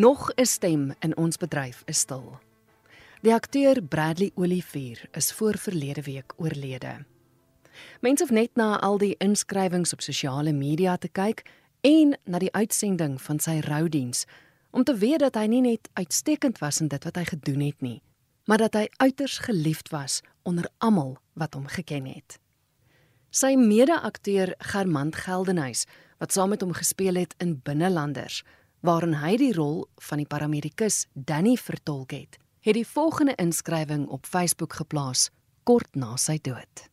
Nog 'n stem in ons bedryf is stil. Die akteur Bradley Olivier is voor verlede week oorlede. Mense hoef net na al die inskrywings op sosiale media te kyk en na die uitsending van sy roudiens om te weet dat hy nie net uitstekend was in dit wat hy gedoen het nie, maar dat hy uiters geliefd was onder almal wat hom geken het. Sy mede-akteur Germant Geldenhuys, wat saam met hom gespeel het in Binnelanders, waarin hy die rol van die paramedikus Danny vertolk het, het die volgende inskrywing op Facebook geplaas kort na sy dood.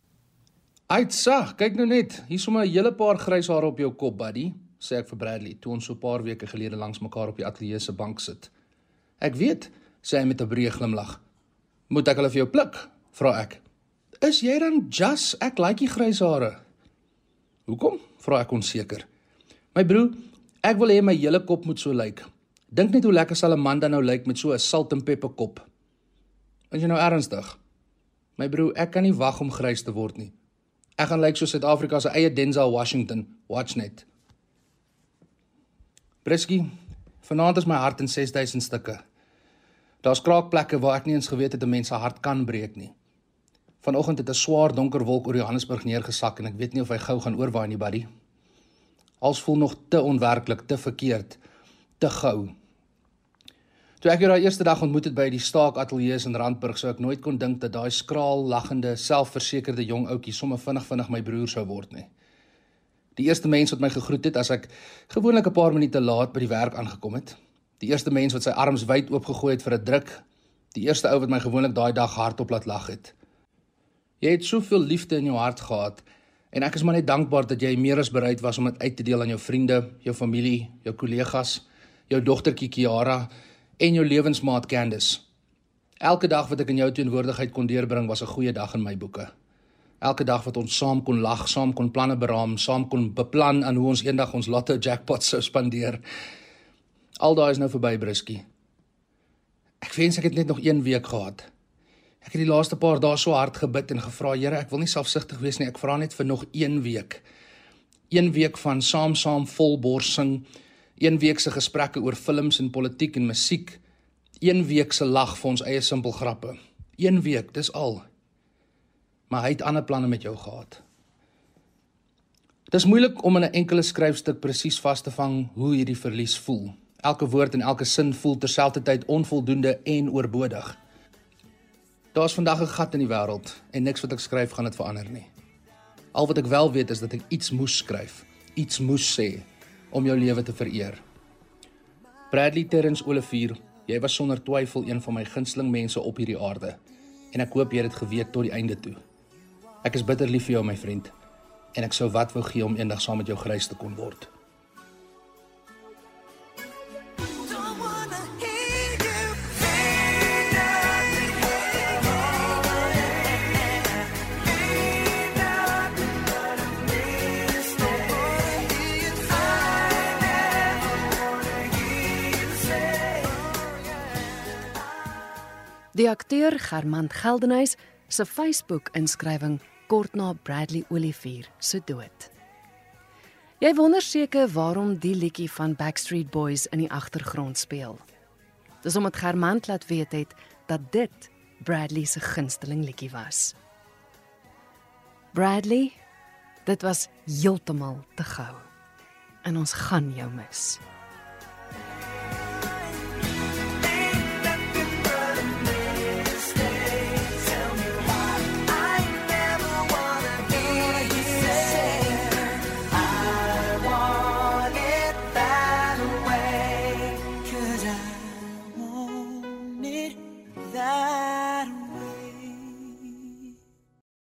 Uitsag, kyk nou net, hier sommer 'n hele paar grys hare op jou kop, buddy, sê ek vir Bradley toe ons so 'n paar weke gelede langs mekaar op die ateljee se bank sit. Ek weet, sê hy met 'n breë glimlag. Moet ek hulle vir jou pluk? vra ek. Is jy dan Jas? Ek like die grys hare. Hoekom? vra ek onseker. My broer, ek wil hê my hele kop moet so lyk. Dink net hoe lekker sal 'n man dan nou lyk met so 'n salt en peper kop. Is jy nou ernstig? My broer, ek kan nie wag om grys te word nie. Ek gaan lyk soos Suid-Afrika se eie Denzel Washington. Watch net. Brisky, vanaand is my hart in 6000 stukke. Daar's kraakplekke waar ek nie eens geweet het 'n mens se hart kan breek nie. Vanoggend het 'n swaar donker wolk oor Johannesburg neergesak en ek weet nie of hy gou gaan oorwaai nie, buddy. Als voel nog te onwerklik, te verkeerd, te gou. Toe ek jou daai eerste dag ontmoet het by die Staak Ateljee in Randburg, sou ek nooit kon dink dat daai skraal, lagende, selfversekerde jong ouetjie sommer vinnig vinnig my broer sou word nie. Die eerste mens wat my gegroet het as ek gewoonlik 'n paar minute laat by die werk aangekom het. Die eerste mens wat sy arms wyd oopgegooi het vir 'n druk. Die eerste ou wat my gewoonlik daai dag hardop laat lag het. Jy het soveel liefde in jou hart gehad en ek is maar net dankbaar dat jy meer as bereid was om dit uit te deel aan jou vriende, jou familie, jou kollegas, jou dogtertjie Kiara en jou lewensmaat Candice. Elke dag wat ek in jou teenwoordigheid kon deurbring was 'n goeie dag in my boeke. Elke dag wat ons saam kon lag, saam kon planne beraam, saam kon beplan aan hoe ons eendag ons lotto jackpot sou spandeer. Al daai is nou verby, Brisky. Ek wens ek het net nog 1 week gehad. Ek het die laaste paar dae so hard gebid en gevra, Here, ek wil nie selfsugtig wees nie. Ek vra net vir nog 1 week. 1 week van saam saam vol bors sing, een week se gesprekke oor films en politiek en musiek, een week se lag vir ons eie simpel grappe. Een week, dis al. Maar hy het ander planne met jou gehad. Dit is moeilik om in 'n enkele skryfstuk presies vas te vang hoe hierdie verlies voel. Elke woord en elke sin voel terselfdertyd onvoldoende en oorbodig. Daar's vandag 'n gat in die wêreld en niks wat ek skryf gaan dit verander nie. Al wat ek wel weet is dat ek iets moes skryf, iets moes sê om jou lewe te vereer. Bradley Terrence Olivier, jy was sonder twyfel een van my gunsteling mense op hierdie aarde en ek hoop jy het dit geweet tot die einde toe. Ek is bitter lief vir jou my vriend en ek sou wat wou gee om eendag saam met jou grys te kon word. Die akteur Germant Geldenhuys se Facebook-inskrywing kort na Bradley Olivier se dood. Jy wonder seker waarom die liedjie van Backstreet Boys in die agtergrond speel. Dis omdat Germant laat weet het dat dit Bradley se gunsteling liedjie was. Bradley, dit was heeltemal te gou. En ons gaan jou mis.